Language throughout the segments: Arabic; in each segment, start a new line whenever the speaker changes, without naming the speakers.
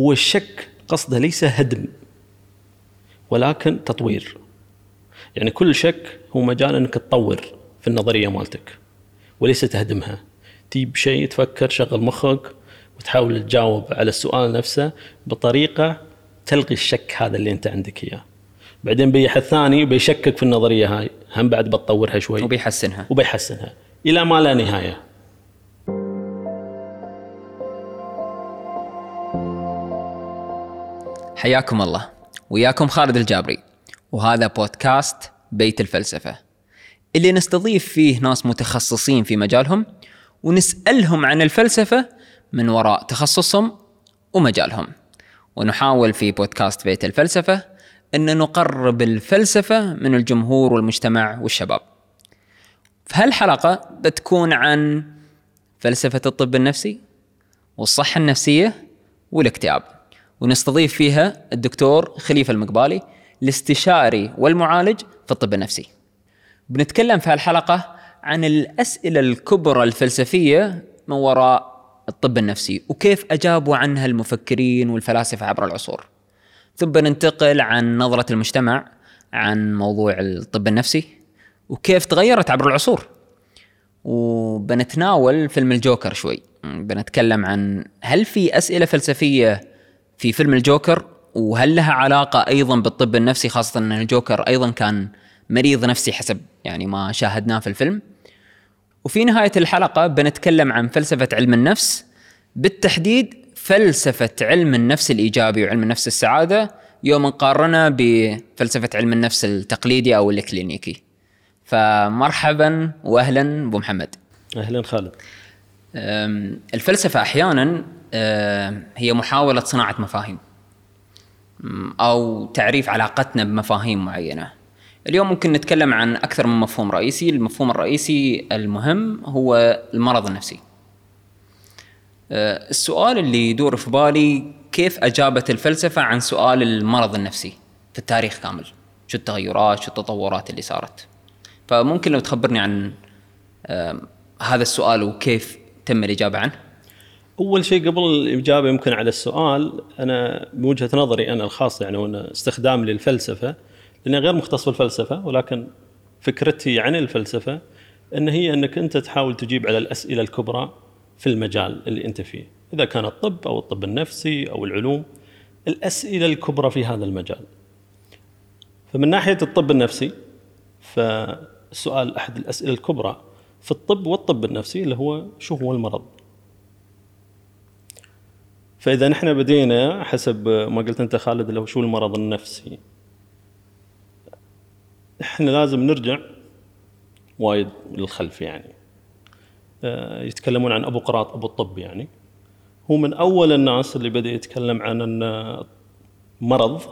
هو الشك قصده ليس هدم ولكن تطوير. يعني كل شك هو مجال أنك تطور في النظرية مالتك وليس تهدمها. تجيب شيء تفكر شغل مخك وتحاول تجاوب على السؤال نفسه بطريقة تلغي الشك هذا اللي أنت عندك إياه. بعدين بيحث ثاني بيشكك في النظرية هاي. هم بعد بتطورها شوي.
وبيحسنها.
وبيحسنها. إلى ما لا نهاية.
حياكم الله. وياكم خالد الجابري. وهذا بودكاست بيت الفلسفة. اللي نستضيف فيه ناس متخصصين في مجالهم ونسألهم عن الفلسفة من وراء تخصصهم ومجالهم. ونحاول في بودكاست بيت الفلسفة أن نقرب الفلسفة من الجمهور والمجتمع والشباب. في هالحلقة بتكون عن فلسفة الطب النفسي والصحة النفسية والاكتئاب. ونستضيف فيها الدكتور خليفة المقبالي الاستشاري والمعالج في الطب النفسي. بنتكلم في هالحلقة عن الأسئلة الكبرى الفلسفية من وراء الطب النفسي وكيف أجابوا عنها المفكرين والفلاسفة عبر العصور. ثم بننتقل عن نظرة المجتمع عن موضوع الطب النفسي وكيف تغيرت عبر العصور. وبنتناول فيلم الجوكر شوي. بنتكلم عن هل في أسئلة فلسفية في فيلم الجوكر وهل لها علاقة أيضا بالطب النفسي خاصة أن الجوكر أيضا كان مريض نفسي حسب يعني ما شاهدناه في الفيلم. وفي نهاية الحلقة بنتكلم عن فلسفة علم النفس. بالتحديد فلسفة علم النفس الإيجابي وعلم النفس السعادة يوم نقارنه بفلسفة علم النفس التقليدي أو الكلينيكي. فمرحبا وأهلا أبو محمد.
أهلا خالد.
الفلسفة أحيانا هي محاولة صناعة مفاهيم. أو تعريف علاقتنا بمفاهيم معينة. اليوم ممكن نتكلم عن أكثر من مفهوم رئيسي. المفهوم الرئيسي المهم هو المرض النفسي. أه، السؤال اللي يدور في بالي كيف أجابت الفلسفة عن سؤال المرض النفسي في التاريخ كامل؟ شو التغيرات شو التطورات اللي صارت؟ فممكن لو تخبرني عن هذا السؤال وكيف تم الإجابة عنه.
أول شيء قبل الإجابة يمكن على السؤال أنا بوجهه نظري أنا الخاصه يعني وأنا استخدام للفلسفة لأني غير مختص في الفلسفه ولكن فكرتي عن الفلسفة إن هي إنك أنت تحاول تجيب على الأسئلة الكبرى في المجال اللي أنت فيه، إذا كان الطب أو الطب النفسي أو العلوم الأسئلة الكبرى في هذا المجال. فمن ناحية الطب النفسي فالسؤال أحد الأسئلة الكبرى في الطب والطب النفسي اللي هو شو هو المرض؟ فإذا نحن بدينا حسب ما قلت أنت خالد هو شو المرض النفسي. إحنا لازم نرجع وايد للخلف يعني. آه، يتكلمون عن أبو قراط أبو الطب يعني. هو من أول الناس اللي بدأ يتكلم عن إن مرض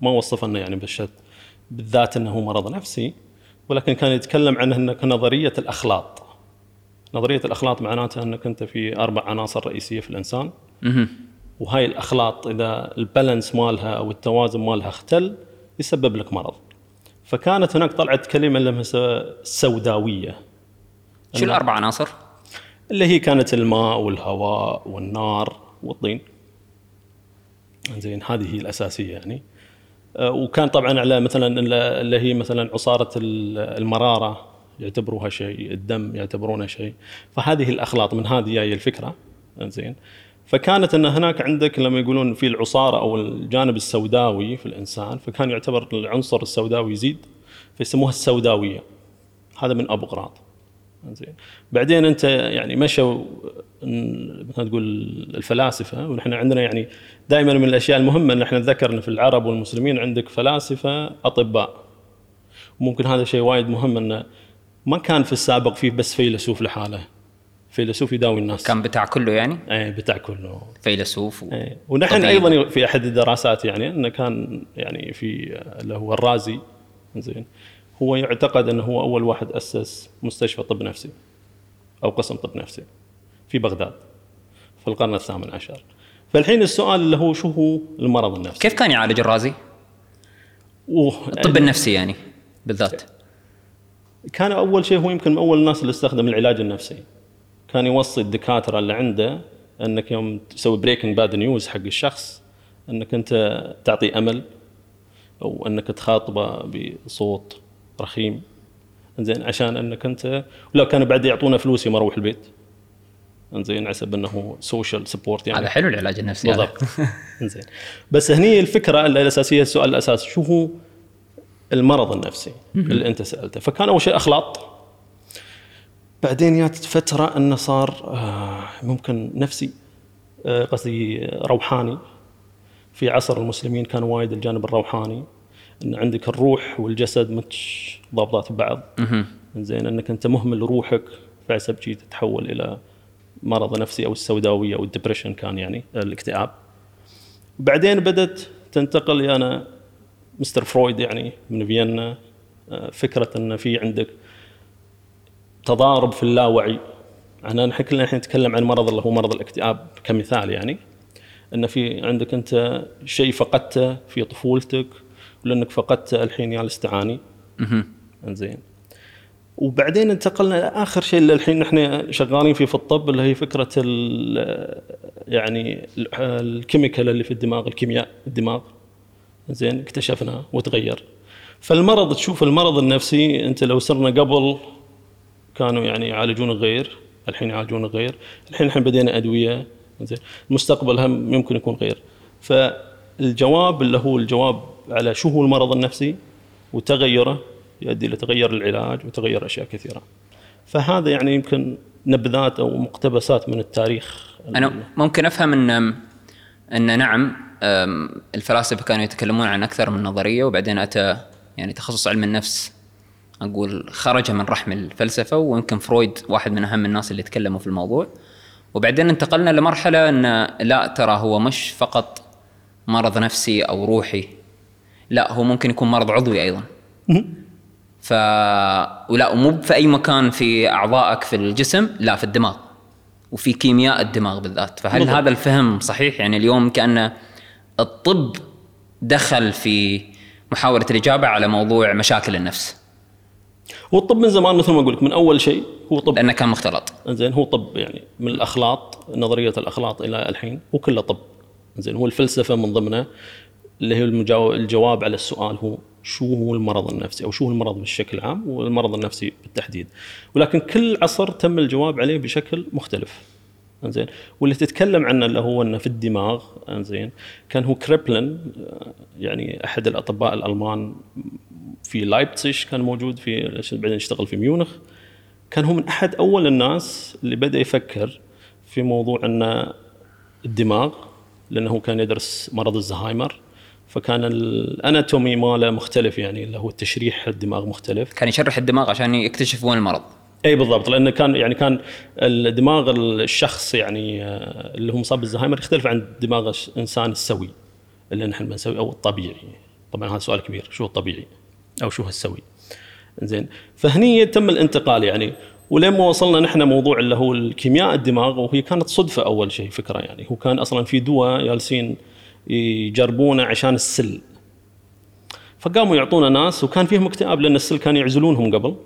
ما وصف إنه يعني بالذات إنه مرض نفسي ولكن كان يتكلم عنه إنه كنظرية الاخلاط نظرية الأخلاط معناتها أنك أنت في أربع عناصر رئيسية في الإنسان. وهاي الأخلاط إذا البالانس مالها أو التوازن مالها اختل يسبب لك مرض. فكانت هناك طلعت كلمة لها السوداويه
شو الأربع عناصر؟
اللي هي كانت الماء والهواء والنار والطين. زين هذه هي الأساسية يعني. آه، وكان طبعا على مثلا اللي هي مثلا عصارة المرارة. يعتبروها شيء الدم يعتبرونه شيء. فهذه الأخلاط من هذه جاية الفكرة. زين فكانت أن هناك عندك لما يقولون في العصارة أو الجانب السوداوي في الإنسان فكان يعتبر العنصر السوداوي يزيد فيسموها السوداوية. هذا من ابو قراط زين بعدين أنت يعني مشوا مثلا تقول الفلاسفة ونحن عندنا يعني دائما من الأشياء المهمة ان إحنا نتذكر في العرب والمسلمين عندك فلاسفة أطباء. ممكن هذا شيء وايد مهم انه ما كان في السابق فيه بس فيلسوف لحاله فيلسوف يداوي الناس
كان بتاع كله يعني؟
إيه بتاع كله
فيلسوف و...
إيه ونحن طبيعي. أيضا في أحد الدراسات يعني إنه كان يعني في اللي هو الرازي زين هو يعتقد إنه هو أول واحد أسس مستشفى طب نفسي أو قسم طب نفسي في بغداد في القرن الثامن عشر فالحين السؤال اللي هو شو هو المرض النفسي
كيف كان يعالج الرازي؟
أوه
الطب يعني النفسي يعني بالذات
كان أول شيء هو يمكن أول الناس اللي استخدم العلاج النفسي. كان يوصي الدكاترة اللي عنده إنك يوم تسوي breaking bad news حق الشخص إنك أنت تعطي أمل أو إنك تخاطبه بصوت رخيم. زين عشان إنك أنت ولا كانوا بعد يعطونا فلوس يوم أروح البيت. إنزين سبب إنه social support يعني.
هذا حلو العلاج النفسي.
بالضبط. إنزين. بس هني الفكرة الأساسية السؤال الاساسي شو هو المرض النفسي اللي انت سألته. فكان أول شيء أخلاط. بعدين جات فترة أنه صار آه، ممكن نفسي آه، قصدي روحاني. في عصر المسلمين كان وايد الجانب الروحاني. إن عندك الروح والجسد مش ضابطات ببعض. زين إنك أنت مهمل روحك فحسب شي تتحول إلى مرض نفسي أو السوداوية أو ال depression كان يعني الاكتئاب. بعدين بدأت تنتقل أنا مستر فرويد يعني من فيينا آه، فكرة إن في عندك تضارب في اللاوعي. أنا نحن كلنا الحين نتكلم عن مرض اللي هو مرض الاكتئاب كمثال يعني. إن في عندك أنت شيء فقدته في طفولتك ولانك فقدته الحين يا الاستعاني.
مهم.
إنزين. وبعدين انتقلنا لاخر شيء اللي الحين نحن شغالين فيه في الطب اللي هي فكرة ال يعني ال- الكيميكال اللي في الدماغ الكيمياء الدماغ. زين اكتشفناه وتغير. فالمرض تشوف المرض النفسي انت لو صرنا قبل كانوا يعني يعالجون غير الحين يعالجون غير الحين الحين بدينا أدوية زين المستقبل هم يمكن يكون غير. فالجواب اللي هو الجواب على شو هو المرض النفسي وتغيره يؤدي إلى تغير العلاج وتغير أشياء كثيرة. فهذا يعني يمكن نبذات أو مقتبسات من التاريخ.
أنا ممكن أفهم إن أن نعم الفلاسفة كانوا يتكلمون عن أكثر من نظرية وبعدين أتى يعني تخصص علم النفس أقول خرج من رحم الفلسفة ويمكن فرويد واحد من أهم الناس اللي تكلموا في الموضوع. وبعدين انتقلنا لمرحلة أن لا ترى هو مش فقط مرض نفسي أو روحي لا هو ممكن يكون مرض عضوي أيضا. ف ولا ومو في اي مكان في أعضائك في الجسم لا في الدماغ. وفي كيمياء الدماغ بالذات. فهل
بالضبط.
هذا الفهم صحيح؟ يعني اليوم كأن الطب دخل في محاولة الإجابة على موضوع مشاكل النفس.
هو الطب من زمان مثل ما أقول لك من أول شيء هو طب.
لأنه كان مختلط.
زين هو طب يعني من الأخلاط نظرية الأخلاط إلى الحين هو كله طب. زين هو الفلسفة من ضمنه اللي هي الجواب على السؤال هو شو هو المرض النفسي أو شو هو المرض بشكل عام والمرض النفسي بالتحديد. ولكن كل عصر تم الجواب عليه بشكل مختلف. زين واللي تتكلم عنه اللي هو إنه في الدماغ زين كان هو كريبلن يعني أحد الأطباء الألمان في لايبتسش كان موجود في بعدين اشتغل في ميونخ. كان هو من أحد أول الناس اللي بدأ يفكر في موضوع ان الدماغ لأنه كان يدرس مرض الزهايمر. فكان ال anatomy ماله مختلف يعني اللي هو التشريح الدماغ مختلف.
كان يشرح الدماغ عشان يكتشف وين المرض.
إي بالضبط لأنه كان يعني كان الدماغ الشخص يعني آه، اللي هو مصاب بالزهايمر يختلف عن دماغ الانسان السوي اللي نحن بنسوي أو الطبيعي. طبعا هذا سؤال كبير شو الطبيعي؟ أو شو السوي زين فهني تم الانتقال يعني ولين ما وصلنا نحن موضوع اللي هو الكيمياء الدماغ وهي كانت صدفة أول شيء فكرة يعني. هو كان أصلا في دواء جالسين يجربونه عشان السل. فقاموا يعطونا ناس وكان فيهم اكتئاب لأن السل كانوا يعزلونهم قبل.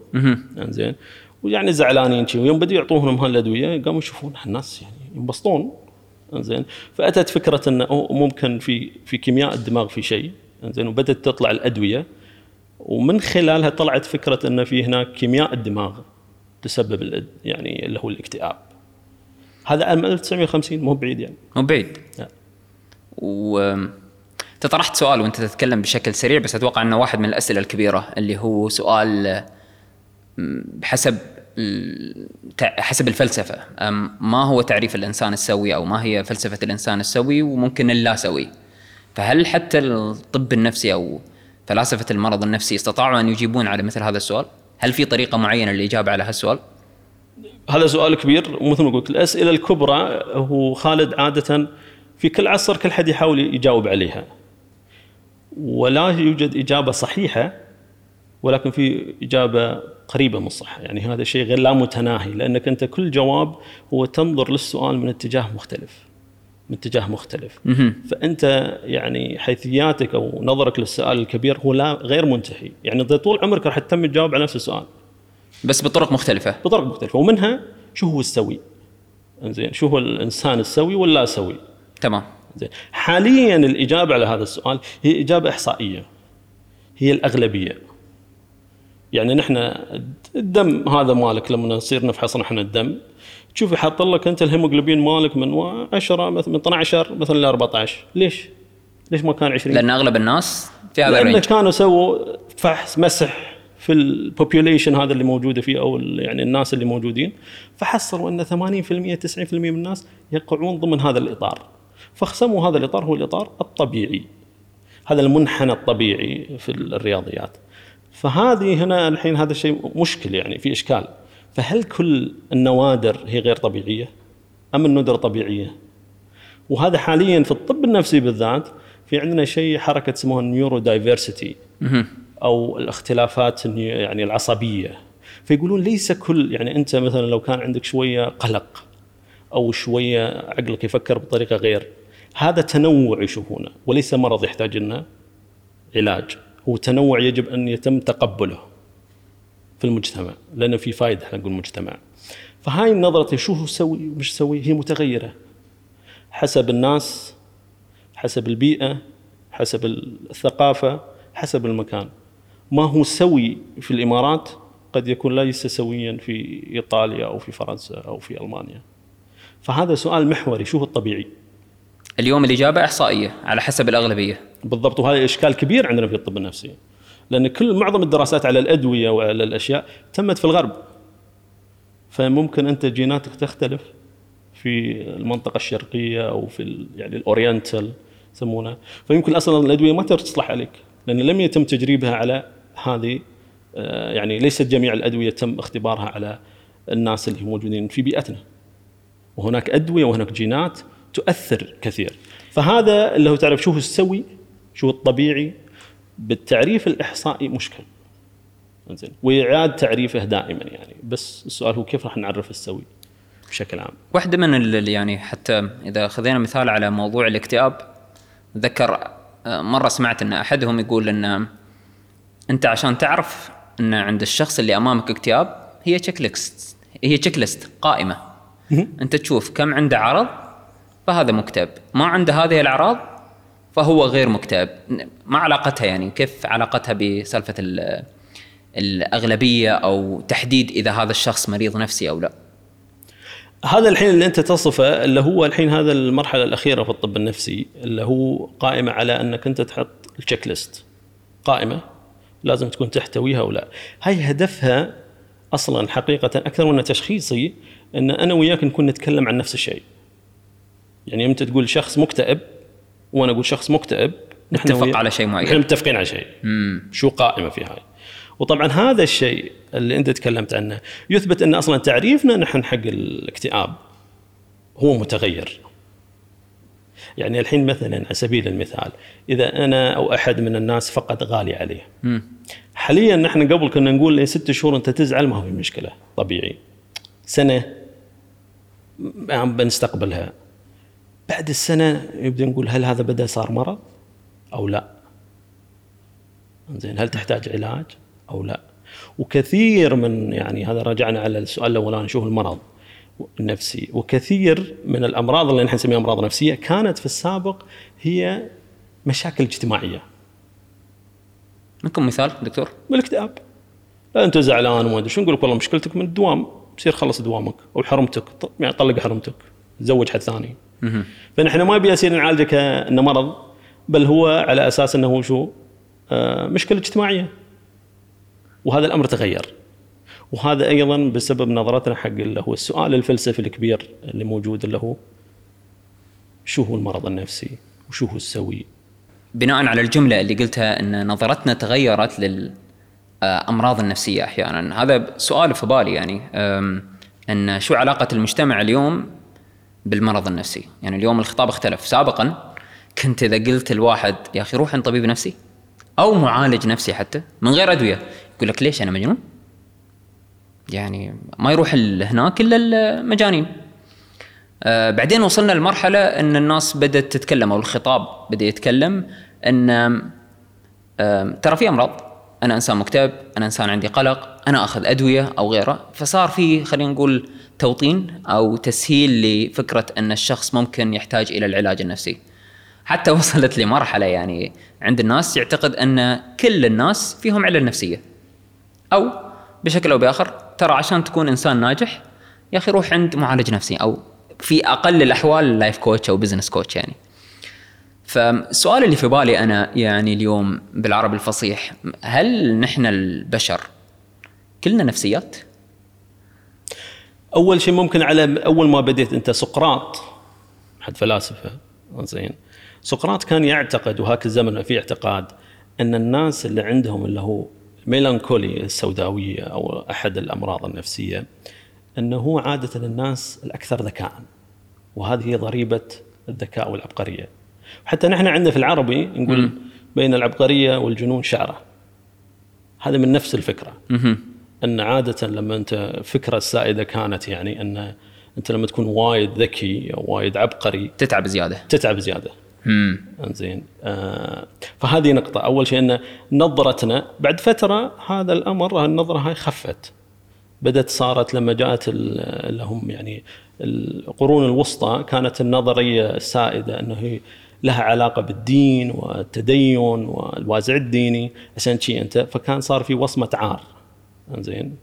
زين ويعني زعلانين شي. ويوم بدوا يعطوهم هالادويه قاموا يشوفون الناس يعني ينبسطون. زين فأتت فكرة إنه ممكن في في كيمياء الدماغ في شيء. زين وبدأت تطلع الأدوية. ومن خلالها طلعت فكرة إن في هناك كيمياء الدماغ تسبب يعني اللي هو الاكتئاب. هذا عام 1950 مو بعيد يعني.
مو بعيد.
لا.
و طرحت سؤال وانت تتكلم بشكل سريع بس أتوقع أنه واحد من الأسئلة الكبيرة اللي هو سؤال بحسب حسب الفلسفة ما هو تعريف الإنسان السوي أو ما هي فلسفة الإنسان السوي وممكن اللا سوي فهل حتى الطب النفسي أو فلاسفة المرض النفسي استطاعوا أن يجيبون على مثل هذا السؤال؟ هل في طريقة معينة للإجابة على هالسؤال؟
هذا سؤال كبير ومثل ما قلت الأسئلة الكبرى هو خالد عادة في كل عصر كل حد يحاول يجاوب عليها. ولا يوجد إجابة صحيحة ولكن في إجابة قريبة من الصح يعني هذا شيء غير لا متناهي لأنك أنت كل جواب هو تنظر للسؤال من اتجاه مختلف من اتجاه مختلف. فأنت يعني حيثياتك أو نظرك للسؤال الكبير هو لا غير منتهي. يعني أنت طول عمرك راح تتم تجاوب على نفس السؤال.
بس بطرق مختلفة.
بطرق مختلفة. ومنها شو هو السوي؟ زين شو هو الإنسان السوي واللا سوي؟
تمام.
زين. حاليا الإجابة على هذا السؤال هي إجابة إحصائية. هي الأغلبية. يعني نحن الدم هذا مالك لما نصير نفحص نحن الدم. تشوف يحط لك أنت الهيموجلوبين مالك من 10 من 12 مثلا ل 14 ليش؟ ليش ما كان 20
لأن أغلب الناس في هذا
لأن
ال range.
كانوا سووا فحص مسح في ال population هذا اللي موجودة فيه أو يعني الناس اللي موجودين. فحصلوا إن 80% 90% من الناس يقعون ضمن هذا الإطار. فسموا هذا الإطار هو الإطار الطبيعي. هذا المنحنى الطبيعي في الرياضيات. فهذه هنا الحين هذا الشيء مشكل يعني في إشكال. فهل كل النوادر هي غير طبيعية؟ أم الندر طبيعية؟ وهذا حاليا في الطب النفسي بالذات في عندنا شيء حركة اسمها ال neurodiversity أو الاختلافات يعني العصبية. فيقولون ليس كل يعني أنت مثلا لو كان عندك شوية قلق أو شوية عقلك يفكر بطريقة غير. هذا تنوع يشوفونه وليس مرض يحتاج لنا علاج. هو تنوع يجب أن يتم تقبله في المجتمع لأنه في فائده إحنا نقول مجتمع. فهاي النظرة شو هو سوي؟ ومش سوي؟ هي متغيرة. حسب الناس حسب البيئة حسب الثقافة حسب المكان. ما هو سوي في الإمارات قد يكون ليس سويا في إيطاليا أو في فرنسا أو في ألمانيا. فهذا سؤال محوري شو هو الطبيعي؟
اليوم الإجابة إحصائية على حسب الأغلبية.
بالضبط وهذا إشكال كبير عندنا في الطب النفسي لأن كل معظم الدراسات على الأدوية وعلى الأشياء تمت في الغرب. فممكن أنت جيناتك تختلف في المنطقة الشرقية أو في يعني الأورينتال يسمونها. فيمكن أصلا الأدوية ما تصلح عليك لأن لم يتم تجريبها على هذه آه، يعني ليست جميع الأدوية تم اختبارها على الناس اللي موجودين في بيئتنا. وهناك أدوية وهناك جينات تؤثر كثير. فهذا اللي هو تعرف شو هو السوي؟ شو هو الطبيعي؟ بالتعريف الإحصائي مشكل. زين واعاده تعريفه دائما يعني. بس السؤال هو كيف راح نعرف السوي بشكل عام؟
واحدة من يعني حتى إذا خذينا مثال على موضوع الاكتئاب ذكر آه، مرة سمعت إن أحدهم يقول إن أنت عشان تعرف إن عند الشخص اللي أمامك اكتئاب هي تشيك ليست هي تشيك ليست قائمه أنت تشوف كم عنده عرض فهذا مكتئب ما عنده هذه الأعراض فهو غير مكتئب ما علاقتها يعني كيف علاقتها بسالفة ال- الأغلبية أو تحديد إذا هذا الشخص مريض نفسي أو لا؟
هذا الحين اللي أنت تصفه اللي هو الحين هذا المرحلة الأخيرة في الطب النفسي اللي هو قائمة على أنك أنت تحط التشيك ليست قائمة. لازم تكون تحتويها أو لا هاي هدفها أصلا حقيقة أكثر من تشخيصي إن أنا وياك نكون نتكلم عن نفس الشيء. يعني انت تقول شخص مكتئب وأنا أقول شخص مكتئب نحن
نتفق على شيء معين.
نحن متفقين على شيء. شو قائمة في هاي؟ وطبعا هذا الشيء اللي أنت تكلمت عنه يثبت أن أصلا تعريفنا نحن حق الاكتئاب هو متغير. يعني الحين مثلا على سبيل المثال إذا أنا أو أحد من الناس فقد غالي عليه. حاليا نحن قبل كنا نقول لي ست شهور أنت تزعل ما هو في مشكلة. طبيعي. سنة بنستقبلها. بعد السنة يبدأ نقول هل هذا بدأ صار مرض أو لا؟ زين هل تحتاج علاج أو لا؟ وكثير من يعني هذا رجعنا على السؤال الاولاني شو المرض النفسي؟ وكثير من الأمراض اللي نحن نسميها أمراض نفسية كانت في السابق هي مشاكل اجتماعية.
منكم مثال دكتور؟
والاكتئاب لا أنت زعلان وما أدري شو نقول لك والله مشكلتك من الدوام سير خلص دوامك أو حرمتك يعني طلق حرمتك تزوج حد ثاني. فنحن ما ابي اصير نعالجه كانه مرض بل هو على أساس إنه شو آه مشكلة اجتماعية. وهذا الأمر تغير. وهذا أيضا بسبب نظرتنا حق اللي هو السؤال الفلسفي الكبير اللي موجود اللي هو شو هو المرض النفسي؟ وشو هو السوي؟
بناء على الجملة اللي قلتها إن نظرتنا تغيرت للامراض النفسية أحيانا. هذا سؤال في بالي يعني إن شو علاقة المجتمع اليوم بالمرض النفسي. يعني اليوم الخطاب اختلف. سابقا كنت إذا قلت الواحد يا أخي روح عند طبيب نفسي أو معالج نفسي حتى من غير أدوية. يقول لك ليش أنا مجنون؟ يعني ما يروح هناك إلا المجانين. آه، بعدين وصلنا لمرحلة أن الناس بدأت تتكلم أو الخطاب بدأ يتكلم أن آم، ترى في أمراض. أنا إنسان مكتئب أنا إنسان عندي قلق أنا أخذ أدوية أو غيره. فصار في خلينا نقول توطين أو تسهيل لفكرة أن الشخص ممكن يحتاج إلى العلاج النفسي. حتى وصلت لمرحله يعني عند الناس يعتقد أن كل الناس فيهم علل نفسية. أو بشكل أو بآخر ترى عشان تكون إنسان ناجح يا أخي روح عند معالج نفسي أو في أقل الأحوال life coach أو business coach يعني. فالسؤال اللي في بالي أنا يعني اليوم بالعربي الفصيح هل نحن البشر كلنا نفسيات؟
أول شيء ممكن على أول ما بديت أنت سقراط أحد فلاسفة زين. سقراط كان يعتقد وهاك الزمن في اعتقاد أن الناس اللي عندهم اللي هو ميلانكولي السوداوية أو أحد الأمراض النفسية أنه هو عادة الناس الأكثر ذكاء. وهذه هي ضريبة الذكاء والعبقرية. حتى نحن عندنا في العربي نقول بين العبقرية والجنون شعرة. هذا من نفس الفكرة. أن عادة لما أنت فكرة السائده كانت يعني أن أنت لما تكون وايد ذكي أو وايد عبقري
تتعب زيادة.
تتعب زيادة. زين آه فهذه نقطة، أول شيء أن نظرتنا بعد فترة هذا الأمر النظرة هاي خفت. بدأت صارت لما جاءت اللي هم يعني القرون الوسطى كانت النظرية السائدة أنه هي لها علاقة بالدين والتدين والوازع الديني. عشان شيء أنت؟ فكان صار في وصمة عار. زين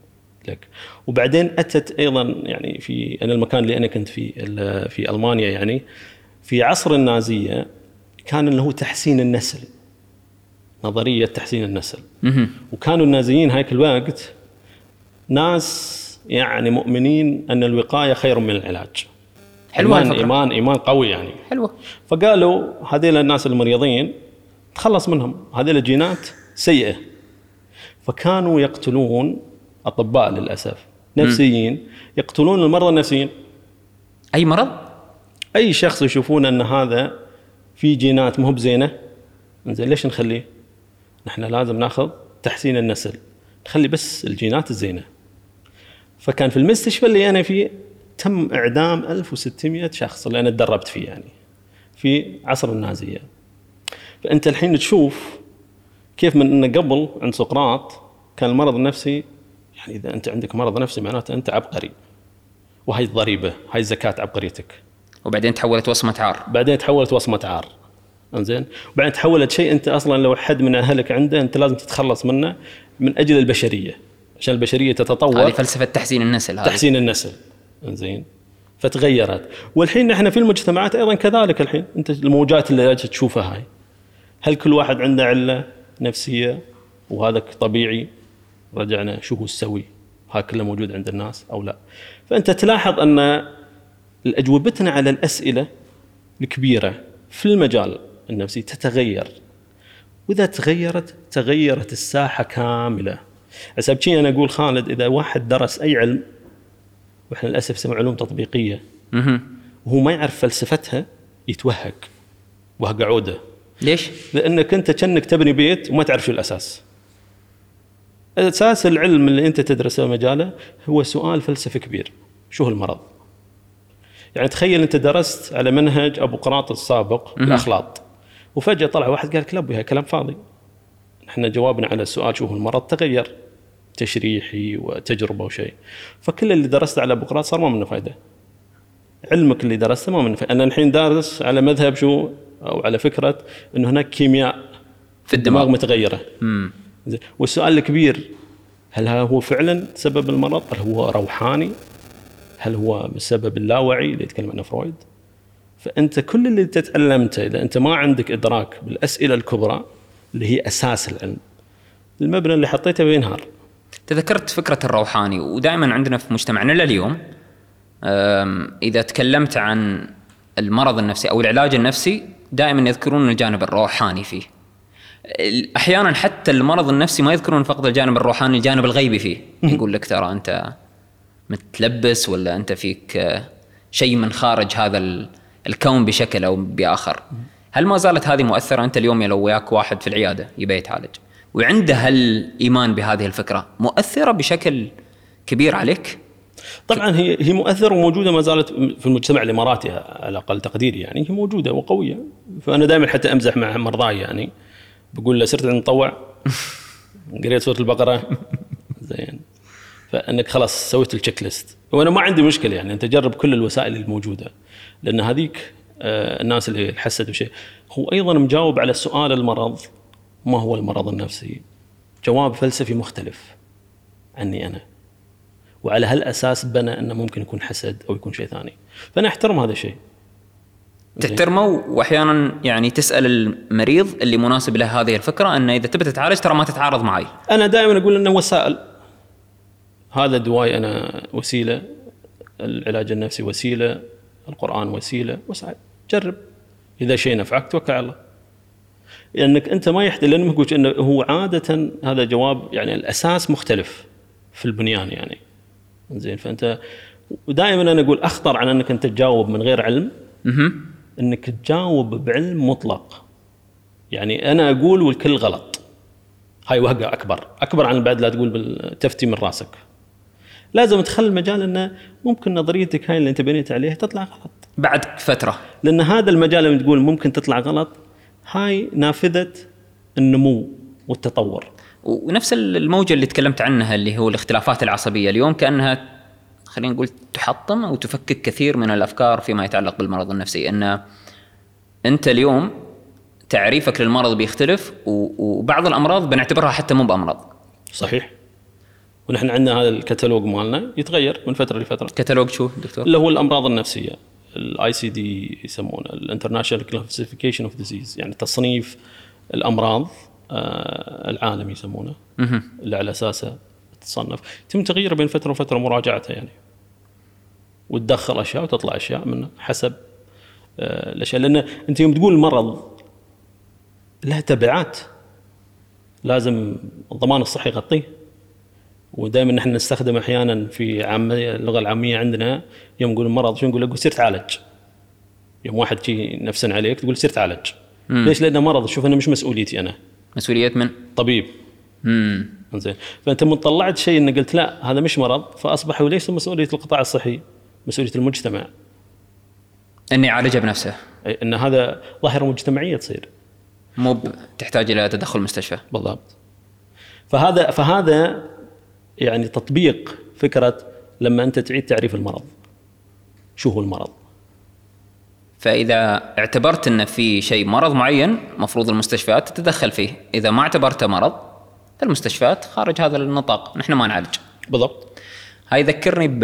لك. وبعدين أتت أيضا يعني في أنا المكان اللي أنا كنت فيه في ألمانيا يعني في عصر النازية كان اللي هو تحسين النسل نظرية تحسين النسل. وكانوا النازيين هيك الوقت ناس يعني مؤمنين أن الوقاية خير من العلاج.
حلوة
إيمان
الفكرة.
إيمان إيمان قوي يعني.
حلوة.
فقالوا هذيل الناس المريضين تخلص منهم هذيل الجينات سيئة. فكانوا يقتلون أطباء للأسف. نفسيين. يقتلون المرضى النفسيين.
أي مرض؟
أي شخص يشوفون أن هذا في جينات مو بزينة. زين ليش نخليه؟ نحن لازم ناخذ تحسين النسل. نخلي بس الجينات الزينة. فكان في المستشفى اللي أنا فيه تم إعدام 1600 شخص اللي أنا تدربت فيه يعني في عصر النازية. فأنت الحين تشوف كيف من انه قبل عند سقراط كان المرض النفسي يعني إذا أنت عندك مرض نفسي معناته أنت عبقري. وهي الضريبة هاي زكاه عبقريتك.
وبعدين تحولت وصمة عار.
بعدين تحولت وصمة عار. إنزين؟ وبعدين تحولت شيء أنت أصلا لو حد من أهلك عنده أنت لازم تتخلص منه من أجل البشرية. عشان البشرية
هذه
تتطور
فلسفة تحسين النسل هذه.
تحسين النسل. إنزين؟ فتغيرت. والحين نحن في المجتمعات أيضا كذلك الحين. أنت الموجات اللي تشوفها هاي. هل كل واحد عنده علة؟ نفسية وهذا طبيعي رجعنا شو هو السوي؟ هذا كله موجود عند الناس أو لا؟ فأنت تلاحظ أن أجوبتنا على الأسئلة الكبيرة في المجال النفسي تتغير. وإذا تغيرت تغيرت الساحة كاملة. حسب أنا أقول خالد إذا واحد درس أي علم وإحنا للأسف نسمي علوم
تطبيقية.
وهو ما يعرف فلسفتها يتوهق وهق عودة.
ليش؟
لأنك أنت كأنك تبني بيت وما تعرف شو الأساس. أساس العلم اللي أنت تدرسه مجاله هو سؤال فلسفي كبير، شو هو المرض؟ يعني تخيل أنت درست على منهج أبو قراط السابق الأخلاط وفجأة طلع واحد قال لك لا كلام فاضي. إحنا جوابنا على السؤال شو هو المرض تغير تشريحي وتجربة وشيء. فكل اللي درسته على أبو قراط صار ما منه فائده. علمك اللي درسته ما منه فائده، أنا الحين دارس على مذهب شو أو على فكرة انه هناك كيمياء
في الدماغ
متغيرة.
مم.
زين والسؤال الكبير هل هو فعلا سبب المرض؟ هل هو روحاني؟ هل هو بسبب اللاوعي اللي يتكلم عنه فرويد؟ فأنت كل اللي تتعلمته إذا أنت ما عندك إدراك بالأسئلة الكبرى اللي هي أساس العلم المبنى اللي حطيته بينهار
تذكرت فكرة الروحاني ودائما عندنا في مجتمعنا لليوم إذا تكلمت عن المرض النفسي أو العلاج النفسي دائما يذكرون الجانب الروحاني فيه. أحيانا حتى المرض النفسي ما يذكرون فقط الجانب الروحاني الجانب الغيبي فيه. يقول لك ترى أنت متلبس ولا أنت فيك شيء من خارج هذا ال- الكون بشكل أو بآخر. هل ما زالت هذه مؤثرة؟ أنت اليوم لو وياك واحد في العيادة يبي يتعالج وعنده هالإيمان بهذه الفكرة مؤثرة بشكل كبير عليك؟
طبعا هي هي مؤثرة وموجودة ما زالت في المجتمع الإماراتي على أقل تقديري يعني. هي موجودة وقوية. فأنا دائما حتى أمزح مع مرضاي يعني. بقول له صرت مطوع. قريت سورة البقرة. زين. فأنك خلاص سويت التشيك ليست وأنا ما عندي مشكلة يعني. أنت جرب كل الوسائل الموجودة. لأن هذيك آه، الناس اللي حست بشيء هو أيضا مجاوب على سؤال المرض. ما هو المرض النفسي؟ جواب فلسفي مختلف عني أنا. وعلى هالأساس بنى أنه ممكن يكون حسد أو يكون شيء ثاني. فأنا أحترم هذا الشيء.
تحترمه وأحيانا يعني تسأل المريض اللي مناسب له هذه الفكرة انه إذا تبي تتعالج ترى ما تتعارض معي.
أنا دائما أقول إنه وسائل. هذا دواي أنا وسيلة العلاج النفسي وسيلة القرآن وسيلة وسائل. جرب. إذا شيء نفعك توكل على الله. لأنك أنت ما يحتاج لأن إنه هو عادة هذا جواب يعني الأساس مختلف في البنيان يعني. زين. فأنت ودائما أنا أقول أخطر عن أنك أنت تجاوب من غير علم. أنك تجاوب بعلم مطلق. يعني أنا أقول والكل غلط. هاي وهقة أكبر. أكبر عن بعد لا تقول تفتي من راسك. لازم تخلي المجال إنه ممكن نظريتك هاي اللي أنت بنيت عليها تطلع غلط.
بعد فترة.
لأن هذا المجال اللي تقول ممكن تطلع غلط هاي نافذة النمو والتطور.
ونفس الموجة اللي تكلمت عنها اللي هو الاختلافات العصبية. اليوم كأنها خلينا نقول تحطم أو تفكك كثير من الأفكار فيما يتعلق بالمرض النفسي. إن أنت اليوم تعريفك للمرض بيختلف وبعض الأمراض بنعتبرها حتى مو بأمراض.
صحيح. ونحن عندنا هذا الكتالوج مالنا يتغير من فترة لفترة.
كتالوج شو دكتور؟
اللي هو الأمراض النفسية ال ICD يسمونه ال international classification of disease يعني تصنيف الأمراض آه، العالمي يسمونه. اللي على أساسه تصنف. يتم تغييره بين فترة وفترة مراجعته يعني. وتدخل أشياء وتطلع أشياء منه حسب آه، الأشياء. لأن أنت يوم تقول مرض له تبعات لازم الضمان الصحي يغطيه. ودائما نحن نستخدم أحيانا في عامية اللغة العامية عندنا يوم نقول المرض شو نقول له؟ سير تعالج يوم واحد شي نفسا عليك تقول سير تعالج ليش؟ لأنه مرض. شوف أنا مش مسؤوليتي أنا.
مسؤوليه من؟
طبيب.
امم
زين فأنت من طلعت شيء إنك قلت لا هذا مش مرض فاصبح ليس مسؤولية القطاع الصحي مسؤولية المجتمع.
إني يعالجها بنفسه.
إن هذا ظاهرة مجتمعية تصير.
مو تحتاج إلى تدخل مستشفى.
بالضبط. فهذا فهذا يعني تطبيق فكرة لما أنت تعيد تعريف المرض. شو هو المرض؟
فإذا اعتبرت إن في شيء مرض معين مفروض المستشفيات تتدخل فيه. إذا ما اعتبرته مرض فالمستشفيات خارج هذا النطاق. نحن ما نعالج.
بالضبط.
هاي يذكرني ب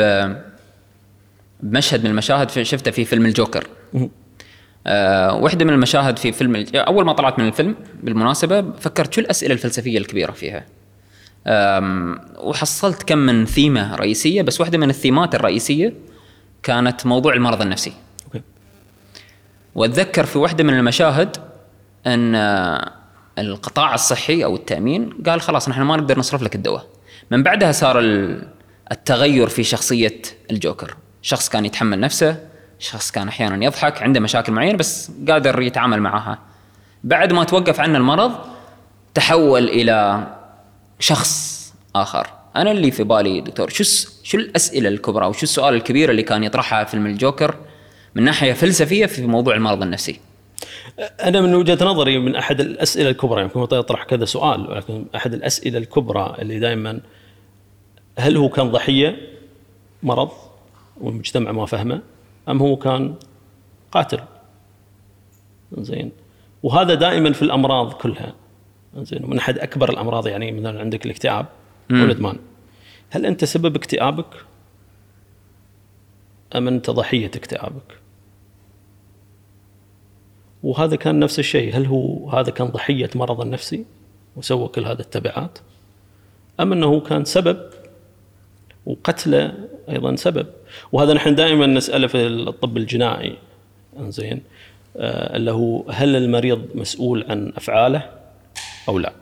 بمشهد من المشاهد شفته في فيلم الجوكر. آه واحدة من المشاهد في فيلم أول ما طلعت من الفيلم بالمناسبة فكرت شو الأسئلة الفلسفية الكبيرة فيها. وحصلت كم من ثيمة رئيسية بس واحدة من الثيمات الرئيسية كانت موضوع المرض النفسي. واتذكر في واحدة من المشاهد أن آه، القطاع الصحي أو التأمين قال خلاص نحن ما نقدر نصرف لك الدواء. من بعدها صار ال- التغير في شخصية الجوكر. شخص كان يتحمل نفسه شخص كان أحيانا يضحك عنده مشاكل معينة بس قادر يتعامل معها. بعد ما توقف عنه المرض تحول إلى شخص آخر. أنا اللي في بالي دكتور شو شو الأسئلة الكبرى وشو السؤال الكبير اللي كان يطرحها فيلم الجوكر؟ من ناحية فلسفية في موضوع المرض النفسي.
أنا من وجهة نظري من أحد الأسئلة الكبرى يمكن هو يطرح كذا سؤال ولكن أحد الأسئلة الكبرى اللي دائما هل هو كان ضحية مرض والمجتمع ما فهمه أم هو كان قاتل؟ زين وهذا دائما في الأمراض كلها. زين ومن أحد أكبر الأمراض يعني مثلا عندك الاكتئاب والإدمان. هل أنت سبب اكتئابك أم أنت ضحية اكتئابك؟ وهذا كان نفس الشيء. هل هو هذا كان ضحية مرض النفسي وسوى كل هذه التبعات؟ أم أنه كان سبب وقتله أيضا سبب؟ وهذا نحن دائما نسأله في الطب الجنائي. زين آه اللي هو هل المريض مسؤول عن أفعاله أو لا؟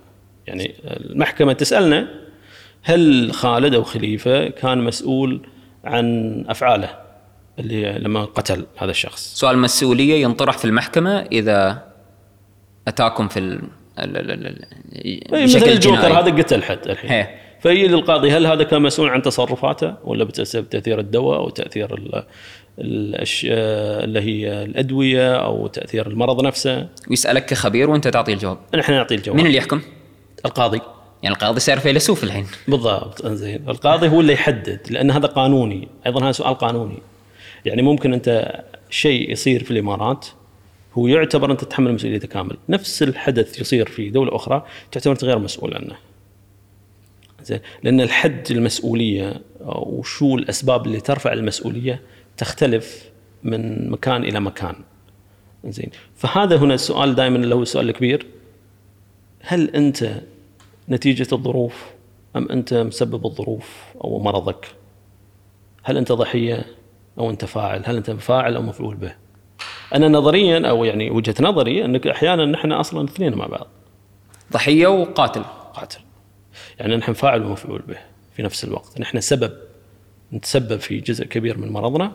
يعني المحكمة تسألنا هل خالد أو خليفة كان مسؤول عن أفعاله؟ اللي لما قتل هذا الشخص.
سؤال المسؤوليه ينطرح في المحكمة إذا أتاكم في ال ال- ال- ال-
إيه، مثل
بشكل
الجوكر هذا قتل حد الحين.
هي.
فيجي للقاضي هل هذا كان مسؤول عن تصرفاته ولا بسبب تأثير الدواء أو تأثير ال- الاشياء اللي هي الأدوية أو تأثير المرض نفسه؟
ويسألك كخبير وأنت تعطي الجواب.
نحن نعطي الجواب.
مين اللي يحكم؟
القاضي.
يعني القاضي صار فيلسوف الحين.
بالضبط إنزين. القاضي هو اللي يحدد لأن هذا قانوني. أيضا هذا سؤال قانوني. يعني ممكن أنت شيء يصير في الإمارات هو يعتبر أنت تتحمل مسؤوليته كامل. نفس الحدث يصير في دولة أخرى تعتبر أنت غير مسؤول عنه. زين. لأن الحد المسؤولية وشو الأسباب اللي ترفع المسؤولية تختلف من مكان إلى مكان. زين. فهذا هنا السؤال دائما اللي هو السؤال الكبير. هل أنت نتيجة الظروف أم أنت مسبب الظروف أو مرضك؟ هل أنت ضحية؟ أو أنت فاعل هل أنت فاعل أو مفعول به؟ أنا نظريا أو يعني وجهة نظري أنك أحيانا نحن أصلا اثنين مع بعض.
ضحية وقاتل.
قاتل. يعني نحن فاعل ومفعول به في نفس الوقت. نحن سبب نتسبب في جزء كبير من مرضنا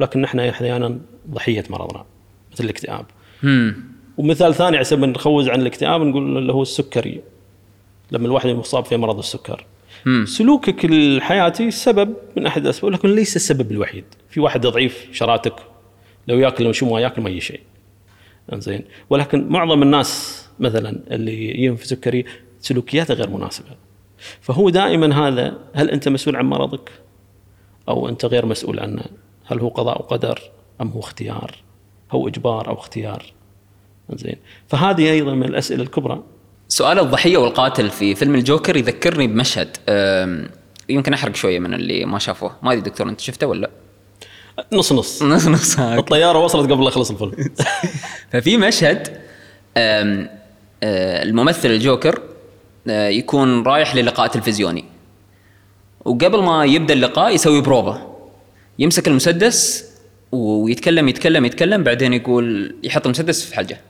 ولكن نحن أحيانا ضحية مرضنا مثل الاكتئاب.
امم
ومثال ثاني على سبيل نخوز عن الاكتئاب نقول اللي هو السكري. لما الواحد مصاب في مرض السكر
مم.
سلوكك الحياتي سبب من أحد الأسباب لكن ليس السبب الوحيد. في واحد ضعيف شراتك لو يأكل لو شو ما يأكل ما اي شيء. إنزين. ولكن معظم الناس مثلا اللي في سكري سلوكياته غير مناسبة. فهو دائما هذا هل أنت مسؤول عن مرضك؟ أو أنت غير مسؤول عنه؟ هل هو قضاء وقدر أم هو اختيار؟ هو إجبار أو اختيار؟ زين فهذه أيضا من الأسئلة الكبرى.
سؤال الضحية والقاتل في فيلم الجوكر يذكرني بمشهد يمكن أحرق شوية من اللي ما شافوه. ما أدري دكتور أنت شفته ولا
نص نص.
نص نص هاك.
الطيارة وصلت قبل لا يخلص الفيلم.
ففي مشهد أه، الممثل الجوكر أه، يكون رايح للقاء تلفزيوني وقبل ما يبدأ اللقاء يسوي بروفا يمسك المسدس ويتكلم يتكلم يتكلم بعدين يقول يحط المسدس في حلجة.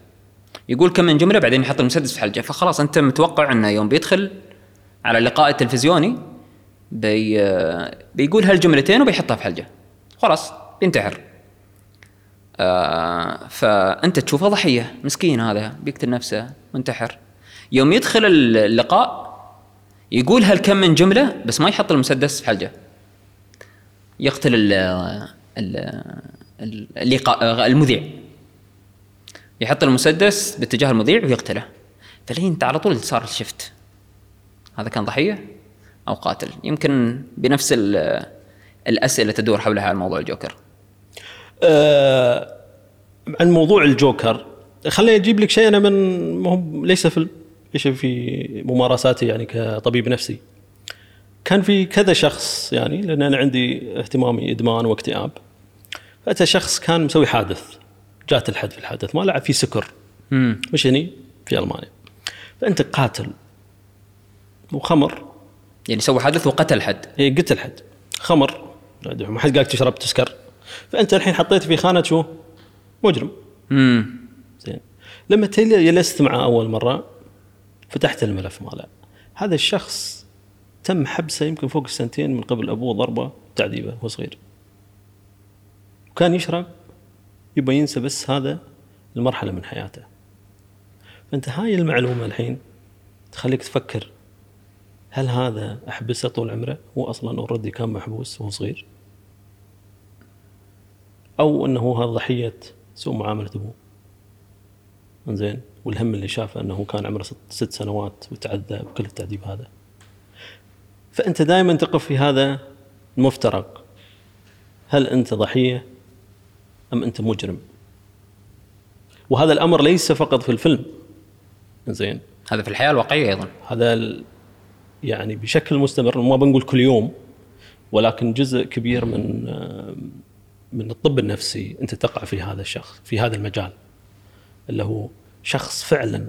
يقول كم من جملة بعدين يحط المسدس في حلجه فخلاص أنت متوقع أنه يوم بيدخل على اللقاء التلفزيوني بي بيقول هالجملتين وبيحطها في حلجه خلاص بينتحر. آه فأنت تشوفه ضحية. مسكين هذا بيقتل نفسه منتحر. يوم يدخل اللقاء يقول هالكم من جملة بس ما يحط المسدس في حلجه يقتل ال ال- اللقاء المذيع. يحط المسدس باتجاه المذيع ويقتله. فالحين انت على طول صار الشفت هذا كان ضحية أو قاتل. يمكن بنفس ال- الأسئلة تدور حولها على موضوع الجوكر.
آه، عن موضوع الجوكر. خليني أجيب لك شيء أنا من ما هو ليس فيلم ليس في ممارساتي يعني كطبيب نفسي. كان في كذا شخص يعني لأن أنا عندي اهتمامي إدمان واكتئاب. فأتى شخص كان مسوي حادث. جات الحد في الحادث ما لعب في سكر.
امم
مش هني؟ في ألمانيا. فأنت قاتل وخمر.
يعني سوى حدث وقتل حد.
هي قتل حد. خمر. ما حد قالك تشرب تسكر. فأنت الحين حطيت في خانة شو؟ مجرم.
امم
زين. لما جلست معه أول مرة فتحت الملف ماله. هذا الشخص تم حبسه يمكن فوق السنتين من قبل أبوه ضربة تعذيبه وهو صغير. وكان يشرب يبغى ينسى بس هذا المرحلة من حياته. فأنت هاي المعلومة الحين تخليك تفكر هل هذا أحبسه طول عمره؟ هو أصلا اوريدي كان محبوس وهو صغير. أو إنه هذا ضحية سوء معاملة أبوه. زين والهم اللي شافه إنه كان عمره ست, ست سنوات وتعذب وكل التعذيب هذا. فأنت دائما تقف في هذا المفترق هل أنت ضحية؟ أم أنت مجرم؟ وهذا الأمر ليس فقط في الفيلم. زين.
هذا في الحياة الواقعية أيضا.
هذا ال- يعني بشكل مستمر ما بنقول كل يوم ولكن جزء كبير من آه، من الطب النفسي أنت تقع في هذا الشخص في هذا المجال اللي هو شخص فعلا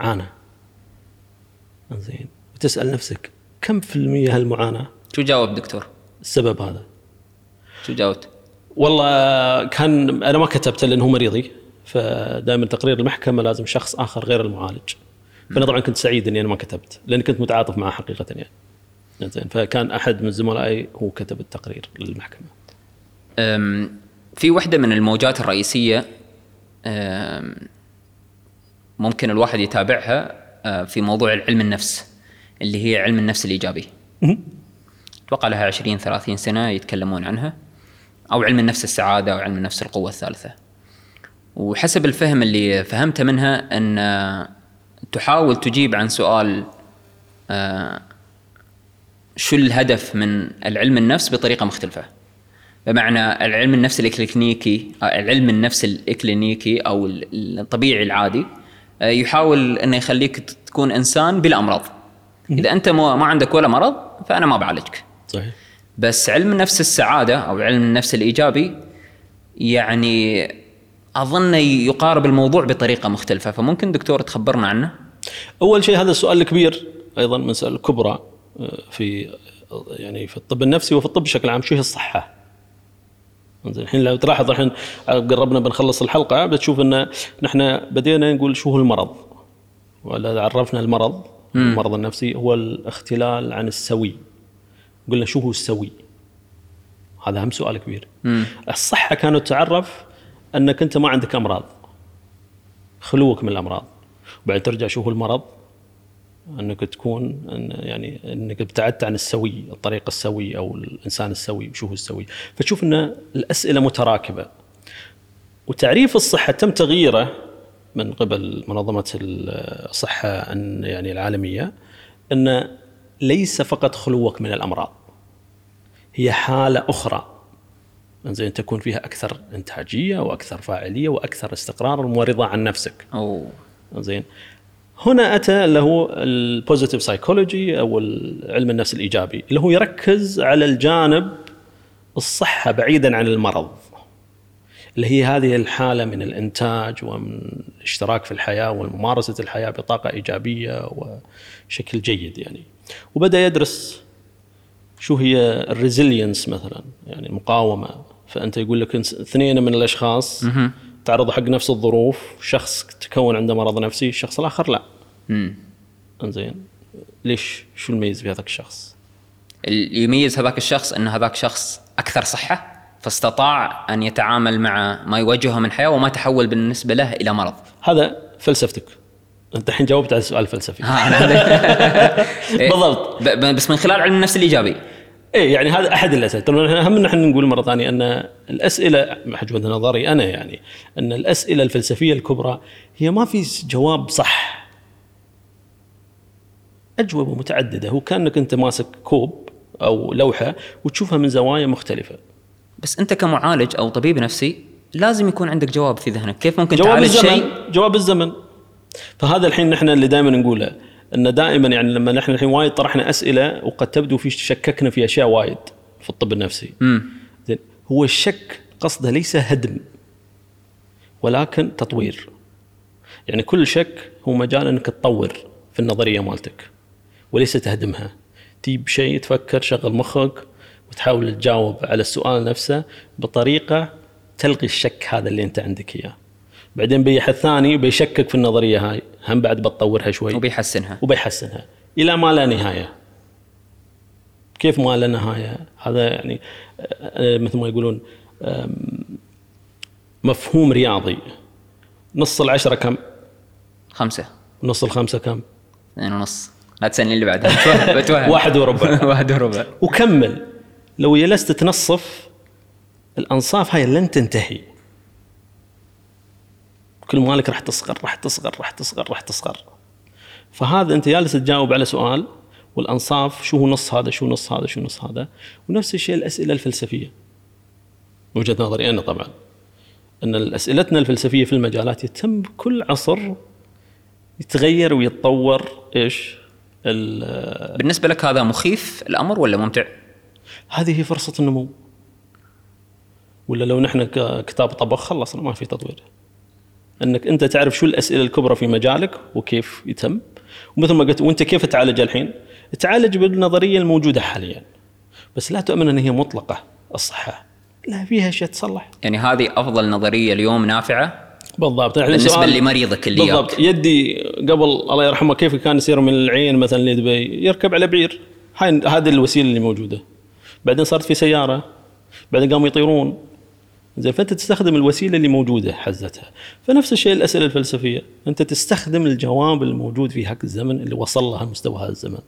عانى. زين. وتسأل نفسك كم في المية هالمعاناة؟
شو جاوب دكتور؟
السبب هذا.
شو جاوبت؟
والله كان أنا ما كتبته لأنه هو مريضي فدائما تقرير المحكمة لازم شخص آخر غير المعالج. فأنا طبعا كنت سعيد إني أنا ما كتبت لاني كنت متعاطف معه حقيقة يعني. زين فكان أحد من زملائي هو كتب التقرير
للمحكمة. في واحدة من الموجات الرئيسية أم، ممكن الواحد يتابعها أه، في موضوع علم النفس اللي هي علم النفس الإيجابي. أتوقع لها 20 30 سنة يتكلمون عنها. أو علم النفس السعادة أو علم النفس القوة الثالثة. وحسب الفهم اللي فهمته منها أن أه، تحاول تجيب عن سؤال آه شو الهدف من العلم النفس بطريقة مختلفة. بمعنى العلم النفس الإكلينيكي آه، العلم النفس الإكلينيكي أو الطبيعي العادي آه، يحاول أنه يخليك تكون إنسان بلا أمراض. إذا أنت ما عندك ولا مرض فأنا ما بعالجك.
صحيح.
بس علم النفس السعادة أو علم النفس الإيجابي يعني أظن يقارب الموضوع بطريقة مختلفة فممكن دكتور تخبرنا عنه
أول شيء هذا السؤال الكبير أيضا مساله كبرى آه، في يعني في الطب النفسي وفي الطب بشكل عام شو هي الصحة؟ زين الحين لو تلاحظ الحين قربنا بنخلص الحلقة بتشوف إن نحن بدينا نقول شو هو المرض ولا عرفنا المرض. المرض النفسي هو الاختلال عن السوي قلنا شو هو السوي؟ هذا هم سؤال كبير. مم. الصحة كانت تعرف أنك أنت ما عندك أمراض. خلوك من الأمراض. وبعدين ترجع شو هو المرض؟ أنك تكون أن يعني أنك ابتعدت عن السوي الطريق السوي أو الإنسان السوي وشو هو السوي؟ فتشوف إن الأسئلة متراكبة. وتعريف الصحة تم تغييره من قبل منظمة الصحة يعني العالمية إن ليس فقط خلوك من الأمراض هي حالة أخرى زين تكون فيها أكثر إنتاجية وأكثر فاعلية وأكثر استقرار ورضا عن نفسك.
أوه
زين هنا أتى اللي هو ال positive psychology أو علم النفس الإيجابي اللي هو يركز على الجانب الصحة بعيدا عن المرض. اللي هي هذه الحالة من الإنتاج ومن الاشتراك في الحياة وممارسة الحياة بطاقة إيجابية وشكل جيد يعني. وبدأ يدرس شو هي ال resilience مثلا يعني المقاومه فأنت يقول لك اثنين من الأشخاص تعرضوا حق نفس الظروف شخص تكون عنده مرض نفسي الشخص الآخر لا. إنزين ليش؟ شو الميز في هذاك الشخص؟
اللي يميز هذاك الشخص إن هذاك شخص أكثر صحة فاستطاع أن يتعامل مع ما يواجهه من حياة وما تحول بالنسبة له إلى مرض.
هذا فلسفتك. انت الحين جاوبت على السؤال الفلسفي. بالضبط.
بس من خلال علم النفس الإيجابي.
إيه يعني هذا أحد الأسئلة. ترى اهم نحن نقول مرة ثانية أن الأسئلة حجم نظري أنا يعني أن الأسئلة الفلسفية الكبرى هي ما في جواب صح. أجوبة متعددة. هو كأنك أنت ماسك كوب أو لوحة وتشوفها من زوايا مختلفة.
بس أنت كمعالج أو طبيب نفسي لازم يكون عندك جواب في ذهنك. كيف ممكن
جواب
تعالج
الزمن.
شيء؟
جواب الزمن. فهذا الحين نحن اللي دائما نقوله إن دائما يعني لما نحن الحين وايد طرحنا أسئلة وقد تبدو في شككنا في أشياء وايد في الطب النفسي. زين هو الشك قصده ليس هدم ولكن تطوير. يعني كل شك هو مجال إنك تطور في النظرية مالتك وليس تهدمها. تجيب شيء تفكر شغل مخك وتحاول تجاوب على السؤال نفسه بطريقة تلغي الشك هذا اللي أنت عندك إياه. بعدين بيحث ثاني بيشكك في النظرية هاي. هم بعد بتطورها شوي.
وبيحسنها.
وبيحسنها. إلى ما لا نهاية. كيف ما لا نهاية؟ هذا يعني آه، مثل ما يقولون مفهوم رياضي. نص العشرة كم؟
خمسة.
نص الخمسة كم؟
اثنين ونص لا تسألني اللي بعدها
بتوهم واحد وربع.
واحد وربع.
وكمل. لو جلست تنصف الأنصاف هاي لن تنتهي. كل مالك راح تصغر راح تصغر راح تصغر راح تصغر. فهذا أنت جالس تجاوب على سؤال والأنصاف شو هو نص هذا شو نص هذا شو نص هذا؟ ونفس الشيء الأسئلة الفلسفية. وجهة نظري أنا طبعا. أن أسئلتنا الفلسفية في المجالات يتم كل عصر يتغير ويتطور. إيش؟
بالنسبة لك هذا مخيف الأمر ولا ممتع؟
هذه هي فرصة النمو. ولا لو نحن كتاب طبخ خلصنا ما في تطوير. إنك أنت تعرف شو الأسئلة الكبرى في مجالك وكيف يتم. ومثل ما قلت وأنت كيف تعالج الحين؟ تعالج بالنظرية الموجودة حاليا. بس لا تؤمن إن هي مطلقة الصحة. لا فيها اشياء تصلح.
يعني هذه أفضل نظرية اليوم نافعة؟
بالضبط.
بالنسبة لمريضك اللي
بالضبط. ياك. يدي قبل الله يرحمه كيف كان يصير من العين مثلا لدبي يركب على بعير. هاي هذه الوسيلة اللي موجودة. بعدين صارت في سيارة. بعدين قاموا يطيرون. زين فأنت تستخدم الوسيلة اللي موجودة حزتها. فنفس الشيء الأسئلة الفلسفية. أنت تستخدم الجواب الموجود في هاك الزمن اللي وصل له مستوى هذا الزمن.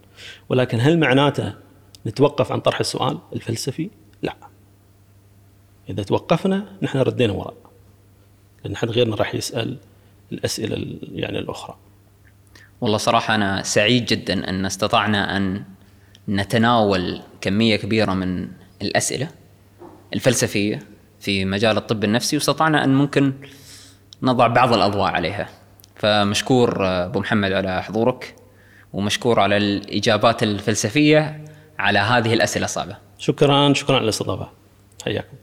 ولكن هل معناته نتوقف عن طرح السؤال الفلسفي؟ لا. إذا توقفنا نحن ردينا وراء. لأن حد غيرنا راح يسأل الأسئلة يعني الأخرى.
والله صراحة أنا سعيد جدا أن استطعنا أن نتناول كمية كبيرة من الأسئلة الفلسفية. في مجال الطب النفسي واستطعنا أن ممكن نضع بعض الأضواء عليها. فمشكور أبو محمد على حضورك ومشكور على الإجابات الفلسفية على هذه الأسئلة الصعبة.
شكرا شكرا على الاستضافة. حياكم.